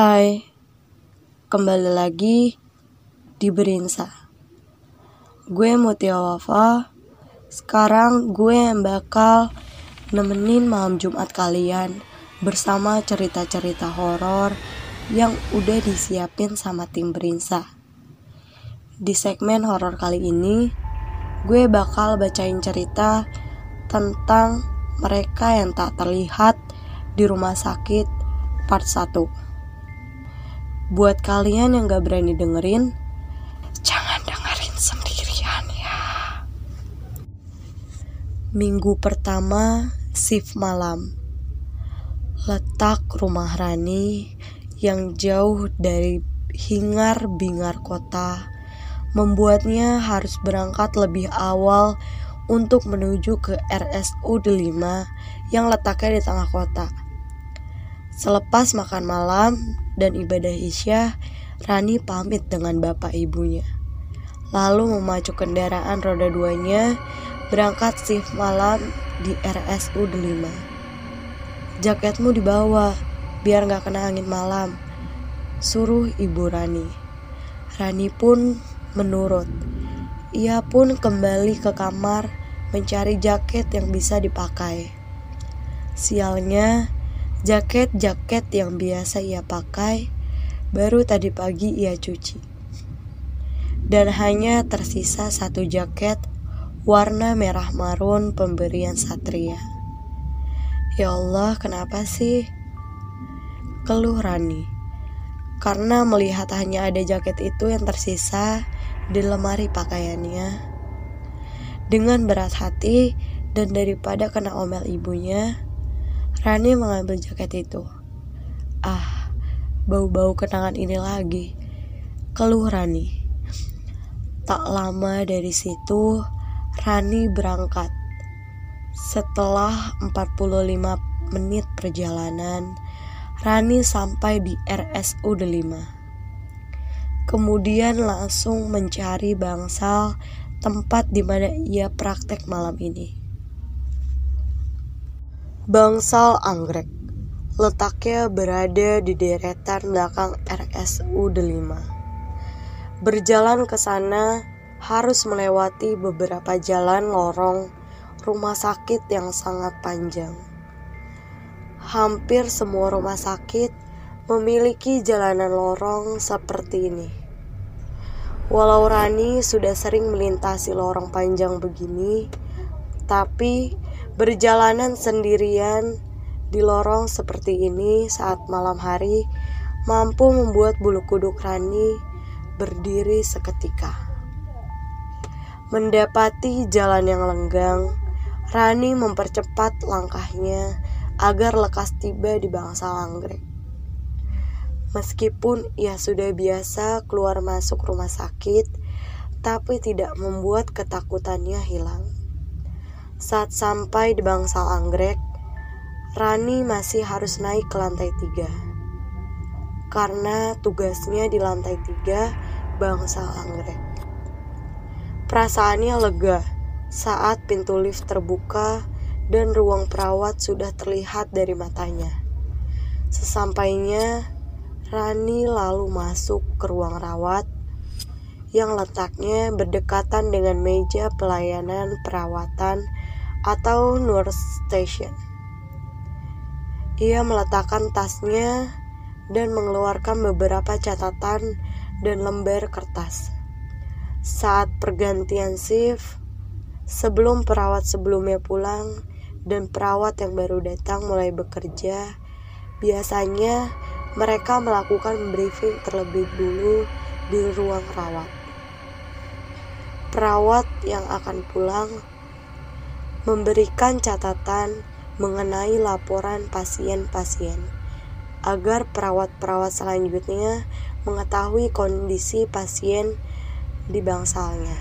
Hai, kembali lagi di Berinsa. Gue Mutia Wafa. Sekarang gue yang bakal nemenin malam Jumat kalian bersama cerita-cerita horor yang udah disiapin sama tim Berinsa. Di segmen horor kali ini, gue bakal bacain cerita tentang mereka yang tak terlihat di rumah sakit part 1. Buat kalian yang gak berani dengerin, jangan dengerin sendirian ya. Minggu pertama, shift malam. Letak rumah Rani yang jauh dari hingar-bingar kota membuatnya harus berangkat lebih awal untuk menuju ke RSUD 5 yang letaknya di tengah kota. Selepas makan malam dan ibadah isya, Rani pamit dengan bapak ibunya. Lalu memacu kendaraan roda duanya berangkat shift malam di RSUD 5. Jaketmu dibawa, biar gak kena angin malam. Suruh ibu Rani. Rani pun menurut. Ia pun kembali ke kamar mencari jaket yang bisa dipakai. Sialnya, Jaket-jaket yang biasa ia pakai baru tadi pagi ia cuci. Dan hanya tersisa satu jaket warna merah marun pemberian Satria. Ya Allah, kenapa sih? Keluh Rani. Karena melihat hanya ada jaket itu yang tersisa di lemari pakaiannya. Dengan berat hati dan daripada kena omel ibunya, Rani mengambil jaket itu. Ah, bau-bau kenangan ini lagi. Keluh Rani. Tak lama dari situ, Rani berangkat. Setelah 45 menit perjalanan, Rani sampai di RSUD 5. Kemudian langsung mencari bangsal tempat di mana ia praktek malam ini. Bangsal Anggrek letaknya berada di deretan belakang RSUD 5. Berjalan ke sana harus melewati beberapa jalan lorong rumah sakit yang sangat panjang. Hampir semua rumah sakit memiliki jalanan lorong seperti ini. Walau Rani sudah sering melintasi lorong panjang begini, tapi Berjalanan sendirian di lorong seperti ini saat malam hari mampu membuat bulu kuduk Rani berdiri seketika. Mendapati jalan yang lenggang, Rani mempercepat langkahnya agar lekas tiba di bangsa anggrek. Meskipun ia sudah biasa keluar masuk rumah sakit, tapi tidak membuat ketakutannya hilang. Saat sampai di bangsal anggrek, Rani masih harus naik ke lantai tiga. Karena tugasnya di lantai tiga bangsal anggrek. Perasaannya lega saat pintu lift terbuka dan ruang perawat sudah terlihat dari matanya. Sesampainya, Rani lalu masuk ke ruang rawat yang letaknya berdekatan dengan meja pelayanan perawatan atau nurse station. Ia meletakkan tasnya dan mengeluarkan beberapa catatan dan lembar kertas. Saat pergantian shift, sebelum perawat sebelumnya pulang dan perawat yang baru datang mulai bekerja, biasanya mereka melakukan briefing terlebih dulu di ruang rawat. Perawat yang akan pulang memberikan catatan mengenai laporan pasien-pasien agar perawat-perawat selanjutnya mengetahui kondisi pasien di bangsalnya.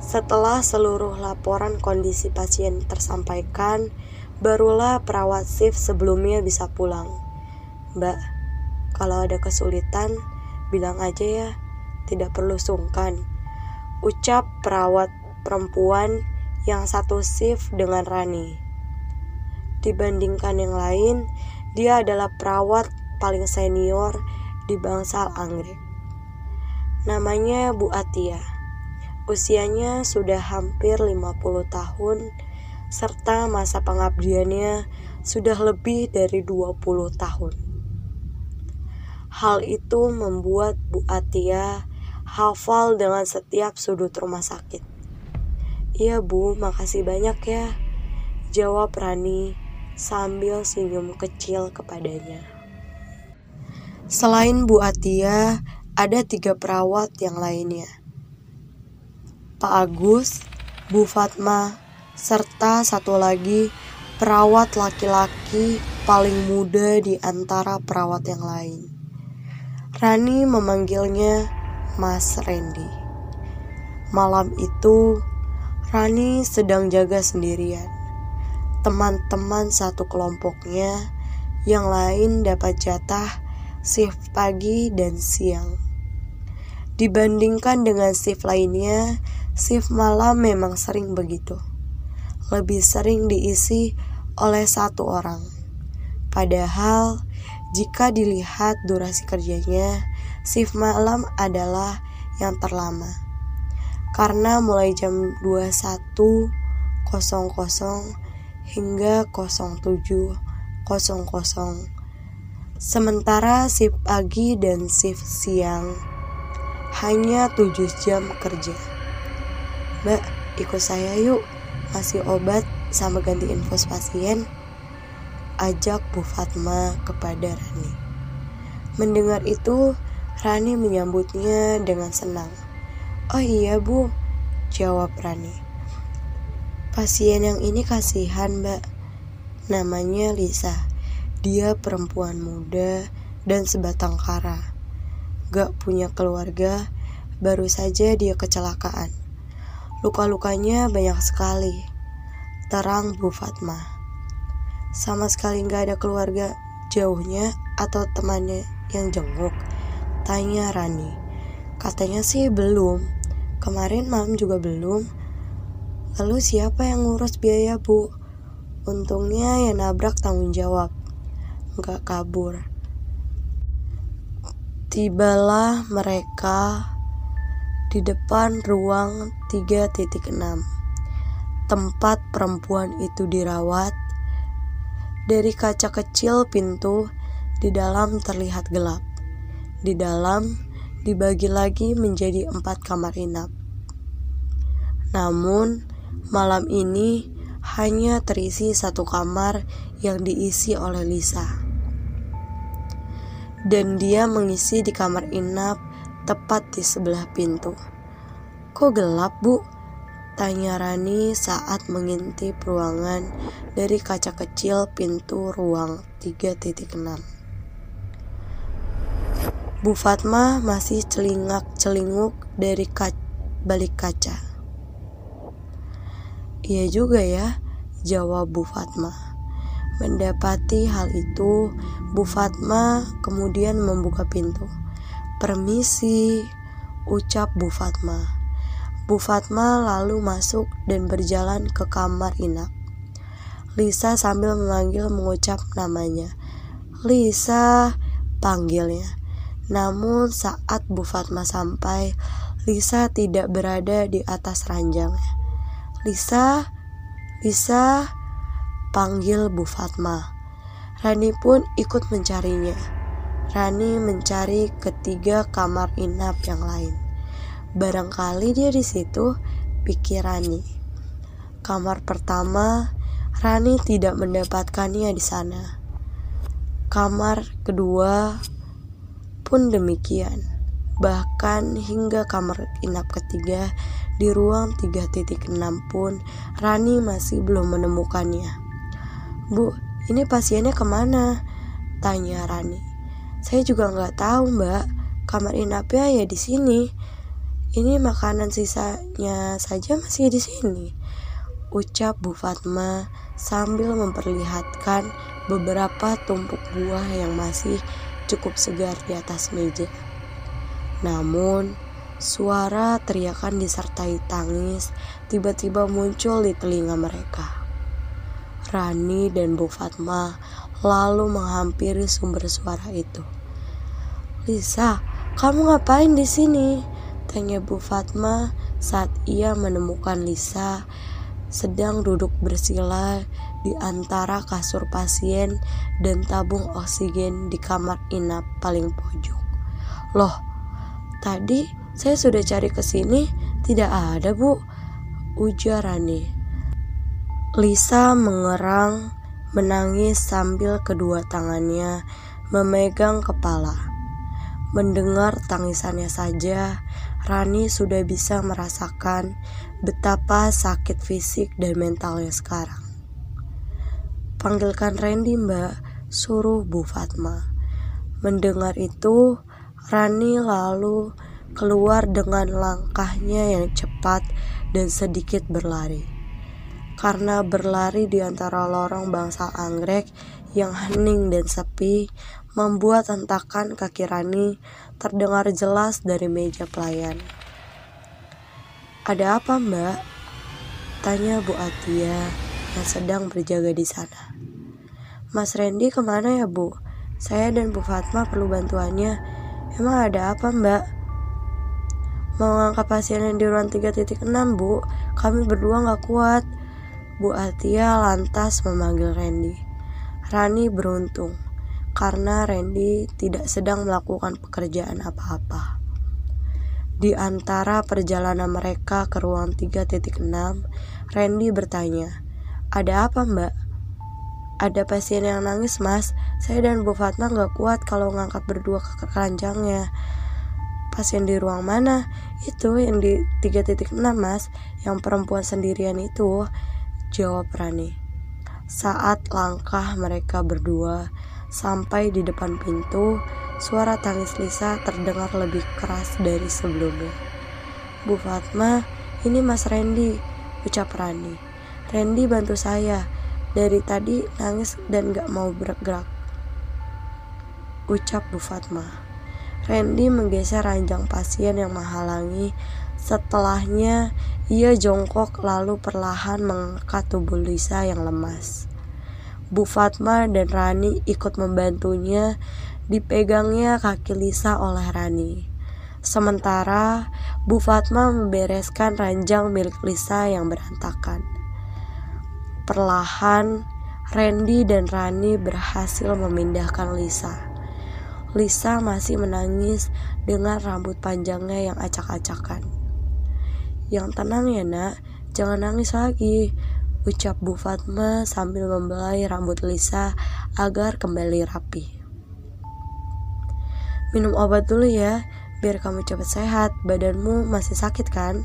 Setelah seluruh laporan kondisi pasien tersampaikan, barulah perawat shift sebelumnya bisa pulang. Mbak, kalau ada kesulitan, bilang aja ya, tidak perlu sungkan. Ucap perawat perempuan yang satu shift dengan Rani. Dibandingkan yang lain, dia adalah perawat paling senior di bangsal anggrek. Namanya Bu Atia. Usianya sudah hampir 50 tahun serta masa pengabdiannya sudah lebih dari 20 tahun. Hal itu membuat Bu Atia hafal dengan setiap sudut rumah sakit. Iya Bu, makasih banyak ya. Jawab Rani sambil senyum kecil kepadanya. Selain Bu Atia, ada tiga perawat yang lainnya. Pak Agus, Bu Fatma, serta satu lagi perawat laki-laki paling muda di antara perawat yang lain. Rani memanggilnya Mas Randy. Malam itu, Rani sedang jaga sendirian. Teman-teman satu kelompoknya yang lain dapat jatah shift pagi dan siang. Dibandingkan dengan shift lainnya, shift malam memang sering begitu lebih sering diisi oleh satu orang. Padahal, jika dilihat durasi kerjanya, shift malam adalah yang terlama. Karena mulai jam 21.00 hingga 07.00. Sementara shift pagi dan shift siang hanya 7 jam kerja. Mbak, ikut saya yuk kasih obat sama ganti infus pasien, ajak Bu Fatma kepada Rani. Mendengar itu, Rani menyambutnya dengan senang. Oh iya Bu, jawab Rani. Pasien yang ini kasihan mbak, namanya Lisa. Dia perempuan muda dan sebatang kara. Gak punya keluarga, baru saja dia kecelakaan. Luka-lukanya banyak sekali. Terang Bu Fatma. Sama sekali nggak ada keluarga jauhnya atau temannya yang jenguk. Tanya Rani. Katanya sih belum. Kemarin malam juga belum. Lalu siapa yang ngurus biaya bu? Untungnya yang nabrak tanggung jawab. Nggak kabur. Tibalah mereka di depan ruang 3.6 tempat perempuan itu dirawat dari kaca kecil pintu di dalam terlihat gelap di dalam dibagi lagi menjadi empat kamar inap namun malam ini hanya terisi satu kamar yang diisi oleh Lisa dan dia mengisi di kamar inap tepat di sebelah pintu. Kok gelap, Bu? Tanya Rani saat mengintip ruangan dari kaca kecil pintu ruang 3.6. Bu Fatma masih celingak-celinguk dari kac balik kaca. Iya juga ya, jawab Bu Fatma. Mendapati hal itu, Bu Fatma kemudian membuka pintu. Permisi, ucap Bu Fatma. Bu Fatma lalu masuk dan berjalan ke kamar inap. Lisa sambil memanggil mengucap namanya. Lisa, panggilnya. Namun saat Bu Fatma sampai, Lisa tidak berada di atas ranjangnya. Lisa, Lisa, panggil Bu Fatma. Rani pun ikut mencarinya. Rani mencari ketiga kamar inap yang lain. Barangkali dia di situ, pikir Rani. Kamar pertama, Rani tidak mendapatkannya di sana. Kamar kedua pun demikian. Bahkan hingga kamar inap ketiga di ruang 3.6 pun Rani masih belum menemukannya. Bu, ini pasiennya ke mana? Tanya Rani. Saya juga nggak tahu mbak, kamar inapnya ya di sini. Ini makanan sisanya saja masih di sini. Ucap Bu Fatma sambil memperlihatkan beberapa tumpuk buah yang masih cukup segar di atas meja. Namun, suara teriakan disertai tangis tiba-tiba muncul di telinga mereka. Rani dan Bu Fatma lalu menghampiri sumber suara itu. Lisa, kamu ngapain di sini? Tanya Bu Fatma saat ia menemukan Lisa sedang duduk bersila di antara kasur pasien dan tabung oksigen di kamar inap paling pojok. Loh, tadi saya sudah cari ke sini, tidak ada bu, ujar Rani. Lisa mengerang, menangis sambil kedua tangannya memegang kepala. Mendengar tangisannya saja, Rani sudah bisa merasakan betapa sakit fisik dan mentalnya sekarang. Panggilkan Randy mbak, suruh Bu Fatma. Mendengar itu, Rani lalu keluar dengan langkahnya yang cepat dan sedikit berlari. Karena berlari di antara lorong bangsa anggrek yang hening dan sepi, membuat hentakan kaki Rani terdengar jelas dari meja pelayan. Ada apa mbak? Tanya Bu Atia yang sedang berjaga di sana. Mas Randy ke mana ya bu? Saya dan Bu Fatma perlu bantuannya. Emang ada apa mbak? Mau ngangkat pasien yang di ruang 3.6 bu, kami berdua gak kuat. Bu Atia lantas memanggil Randy. Rani beruntung karena Randy tidak sedang melakukan pekerjaan apa-apa. Di antara perjalanan mereka ke ruang 3.6, Randy bertanya, "Ada apa, Mbak?" Ada pasien yang nangis, Mas. Saya dan Bu Fatma gak kuat kalau ngangkat berdua ke keranjangnya. Pasien di ruang mana? Itu yang di 3.6, Mas. Yang perempuan sendirian itu. Jawab Rani. Saat langkah mereka berdua Sampai di depan pintu, suara tangis Lisa terdengar lebih keras dari sebelumnya. Bu Fatma, ini Mas Randy, ucap Rani. Randy bantu saya. Dari tadi nangis dan gak mau bergerak. Ucap Bu Fatma. Randy menggeser ranjang pasien yang menghalangi. Setelahnya, ia jongkok lalu perlahan mengangkat tubuh Lisa yang lemas. Bu Fatma dan Rani ikut membantunya dipegangnya kaki Lisa oleh Rani. Sementara Bu Fatma membereskan ranjang milik Lisa yang berantakan. Perlahan, Randy dan Rani berhasil memindahkan Lisa. Lisa masih menangis dengan rambut panjangnya yang acak-acakan. Yang tenang ya nak, jangan nangis lagi ucap Bu Fatma sambil membelai rambut Lisa agar kembali rapi. Minum obat dulu ya, biar kamu cepat sehat. Badanmu masih sakit kan?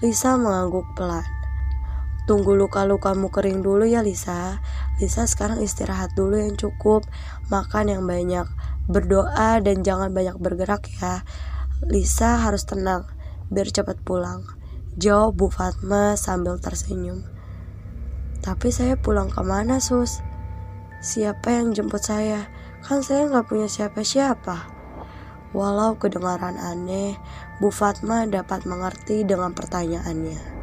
Lisa mengangguk pelan. Tunggu luka-lukamu kering dulu ya Lisa. Lisa sekarang istirahat dulu yang cukup, makan yang banyak, berdoa dan jangan banyak bergerak ya. Lisa harus tenang, biar cepat pulang. Jawab Bu Fatma sambil tersenyum. Tapi saya pulang ke mana sus? Siapa yang jemput saya? Kan saya nggak punya siapa-siapa. Walau kedengaran aneh, Bu Fatma dapat mengerti dengan pertanyaannya.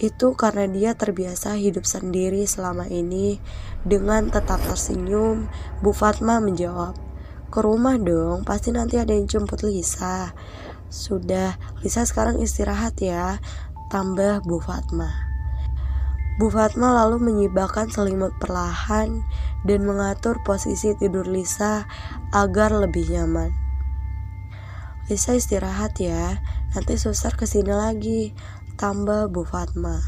Itu karena dia terbiasa hidup sendiri selama ini. Dengan tetap tersenyum, Bu Fatma menjawab, "Ke rumah dong, pasti nanti ada yang jemput Lisa." Sudah, Lisa sekarang istirahat ya, tambah Bu Fatma. Bu Fatma lalu menyibakkan selimut perlahan dan mengatur posisi tidur Lisa agar lebih nyaman. Lisa istirahat ya, nanti susar ke sini lagi, tambah Bu Fatma.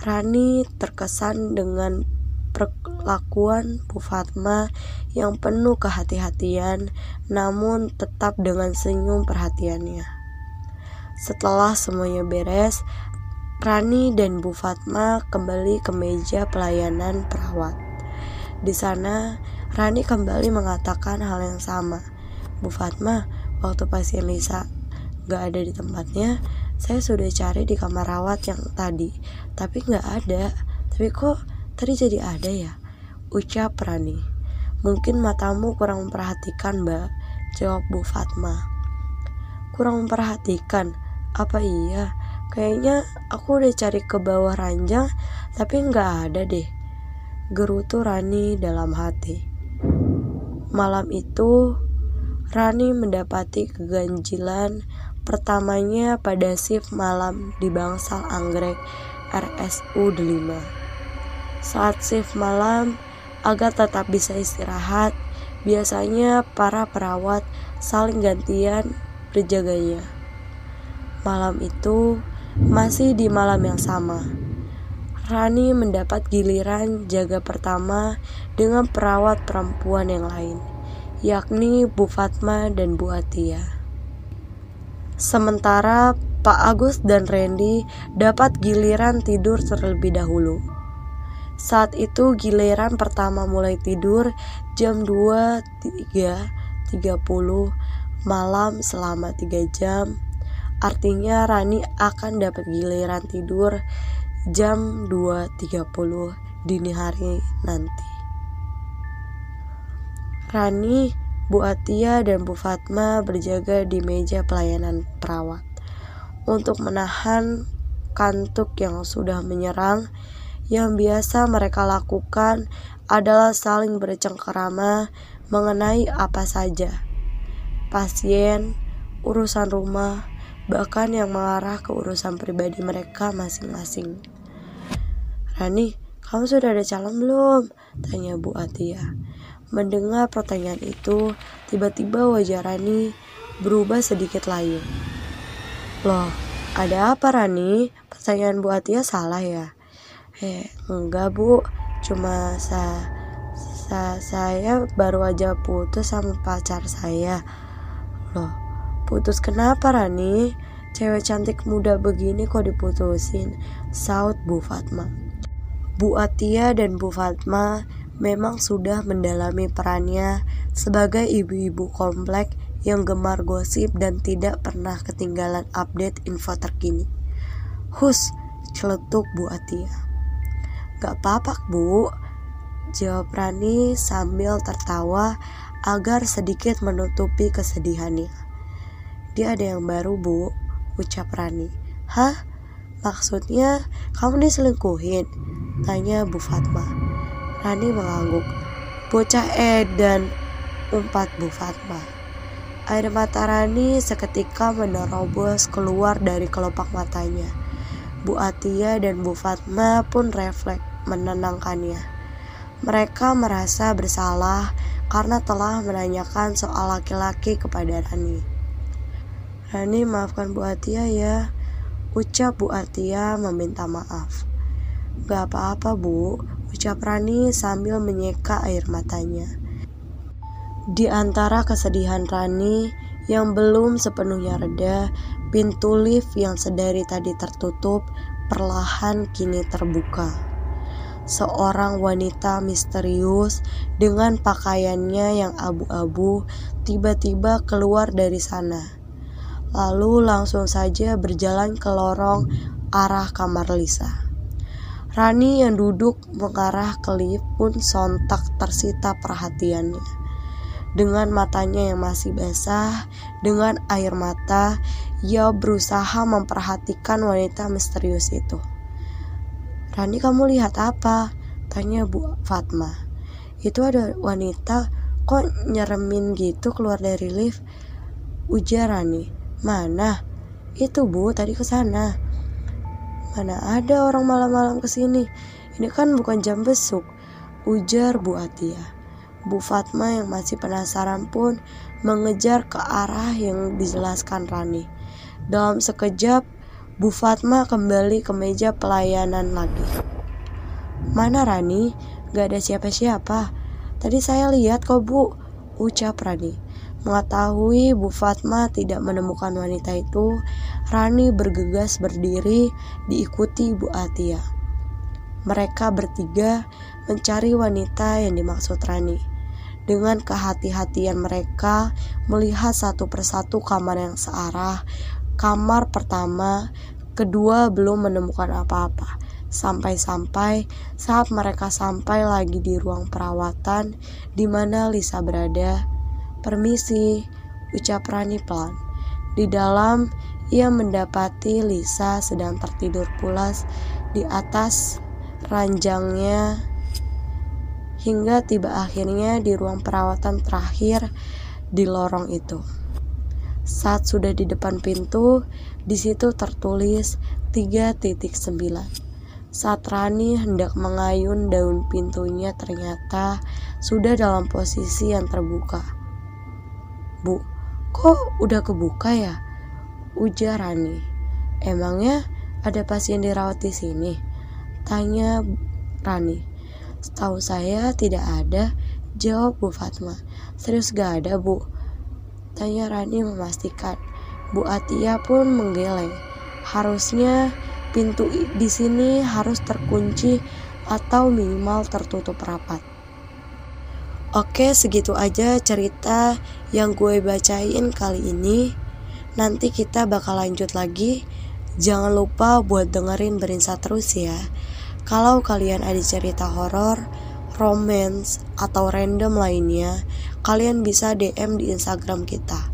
Rani terkesan dengan perlakuan Bu Fatma yang penuh kehati-hatian, namun tetap dengan senyum perhatiannya. Setelah semuanya beres, Rani dan Bu Fatma kembali ke meja pelayanan perawat. Di sana, Rani kembali mengatakan hal yang sama. Bu Fatma, waktu pasien Lisa gak ada di tempatnya, saya sudah cari di kamar rawat yang tadi, tapi gak ada. Tapi kok tadi jadi ada ya? Ucap Rani. Mungkin matamu kurang memperhatikan, mbak. Jawab Bu Fatma. Kurang memperhatikan? Apa iya? Kayaknya aku udah cari ke bawah ranjang tapi nggak ada deh. gerutu Rani dalam hati. Malam itu, Rani mendapati keganjilan pertamanya pada shift malam di bangsal anggrek RSU Delima. Saat shift malam, agar tetap bisa istirahat, biasanya para perawat saling gantian berjaganya. Malam itu masih di malam yang sama. Rani mendapat giliran jaga pertama dengan perawat perempuan yang lain, yakni Bu Fatma dan Bu Atia. Sementara Pak Agus dan Randy dapat giliran tidur terlebih dahulu. Saat itu giliran pertama mulai tidur jam 2.3.30 malam selama 3 jam. Artinya Rani akan dapat giliran tidur jam 2.30 dini hari nanti. Rani, Bu Atia, dan Bu Fatma berjaga di meja pelayanan perawat untuk menahan kantuk yang sudah menyerang. Yang biasa mereka lakukan adalah saling bercengkerama mengenai apa saja. Pasien, urusan rumah, bahkan yang mengarah ke urusan pribadi mereka masing-masing. Rani, kamu sudah ada calon belum? Tanya Bu Atia. Mendengar pertanyaan itu, tiba-tiba wajah Rani berubah sedikit layu. Loh, ada apa Rani? Pertanyaan Bu Atia salah ya? Eh, enggak Bu, cuma sa, sa saya baru aja putus sama pacar saya. Loh, Putus kenapa Rani? Cewek cantik muda begini kok diputusin? Saut Bu Fatma. Bu Atia dan Bu Fatma memang sudah mendalami perannya sebagai ibu-ibu komplek yang gemar gosip dan tidak pernah ketinggalan update info terkini. Hus, celetuk Bu Atia. Gak apa-apa Bu, jawab Rani sambil tertawa agar sedikit menutupi kesedihannya. Dia ada yang baru bu, ucap Rani. Hah? Maksudnya kamu diselingkuhin? Tanya Bu Fatma. Rani mengangguk. Bocah Edan, umpat Bu Fatma. Air mata Rani seketika menerobos keluar dari kelopak matanya. Bu Atia dan Bu Fatma pun refleks menenangkannya. Mereka merasa bersalah karena telah menanyakan soal laki-laki kepada Rani. Rani maafkan Bu Atia ya Ucap Bu Atia meminta maaf Gak apa-apa Bu Ucap Rani sambil menyeka air matanya. Di antara kesedihan Rani yang belum sepenuhnya reda Pintu lift yang sedari tadi tertutup perlahan kini terbuka. Seorang wanita misterius dengan pakaiannya yang abu-abu tiba-tiba keluar dari sana. Lalu langsung saja berjalan ke lorong arah kamar Lisa. Rani yang duduk mengarah ke lift pun sontak tersita perhatiannya. Dengan matanya yang masih basah, dengan air mata, ia berusaha memperhatikan wanita misterius itu. Rani kamu lihat apa? Tanya Bu Fatma. Itu ada wanita kok nyeremin gitu keluar dari lift? Ujar Rani. Mana? Itu bu, tadi ke sana. Mana ada orang malam-malam ke sini? Ini kan bukan jam besuk. Ujar Bu Atia. Bu Fatma yang masih penasaran pun mengejar ke arah yang dijelaskan Rani. Dalam sekejap, Bu Fatma kembali ke meja pelayanan lagi. Mana Rani? Gak ada siapa-siapa. Tadi saya lihat kok bu, ucap Rani. Mengetahui Bu Fatma tidak menemukan wanita itu, Rani bergegas berdiri diikuti Bu Atia. Mereka bertiga mencari wanita yang dimaksud Rani. Dengan kehati-hatian mereka melihat satu persatu kamar yang searah, kamar pertama, kedua belum menemukan apa-apa. Sampai-sampai saat mereka sampai lagi di ruang perawatan di mana Lisa berada, Permisi, ucap Rani pelan. Di dalam, ia mendapati Lisa sedang tertidur pulas di atas ranjangnya hingga tiba akhirnya di ruang perawatan terakhir di lorong itu. Saat sudah di depan pintu, di situ tertulis 3.9. Saat Rani hendak mengayun daun pintunya ternyata sudah dalam posisi yang terbuka. Bu, kok udah kebuka ya? Ujar Rani. Emangnya ada pasien dirawat di sini? Tanya Rani. Setahu saya tidak ada, jawab Bu Fatma. Serius gak ada bu? Tanya Rani memastikan. Bu Atia pun menggeleng. Harusnya pintu di sini harus terkunci atau minimal tertutup rapat. Oke, segitu aja cerita yang gue bacain kali ini. Nanti kita bakal lanjut lagi. Jangan lupa buat dengerin Berinsa terus ya. Kalau kalian ada cerita horor, romance, atau random lainnya, kalian bisa DM di Instagram kita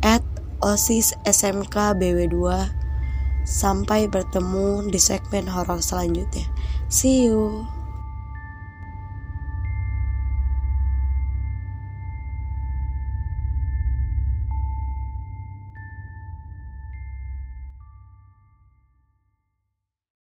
at osis smk bw 2 Sampai bertemu di segmen horor selanjutnya. See you.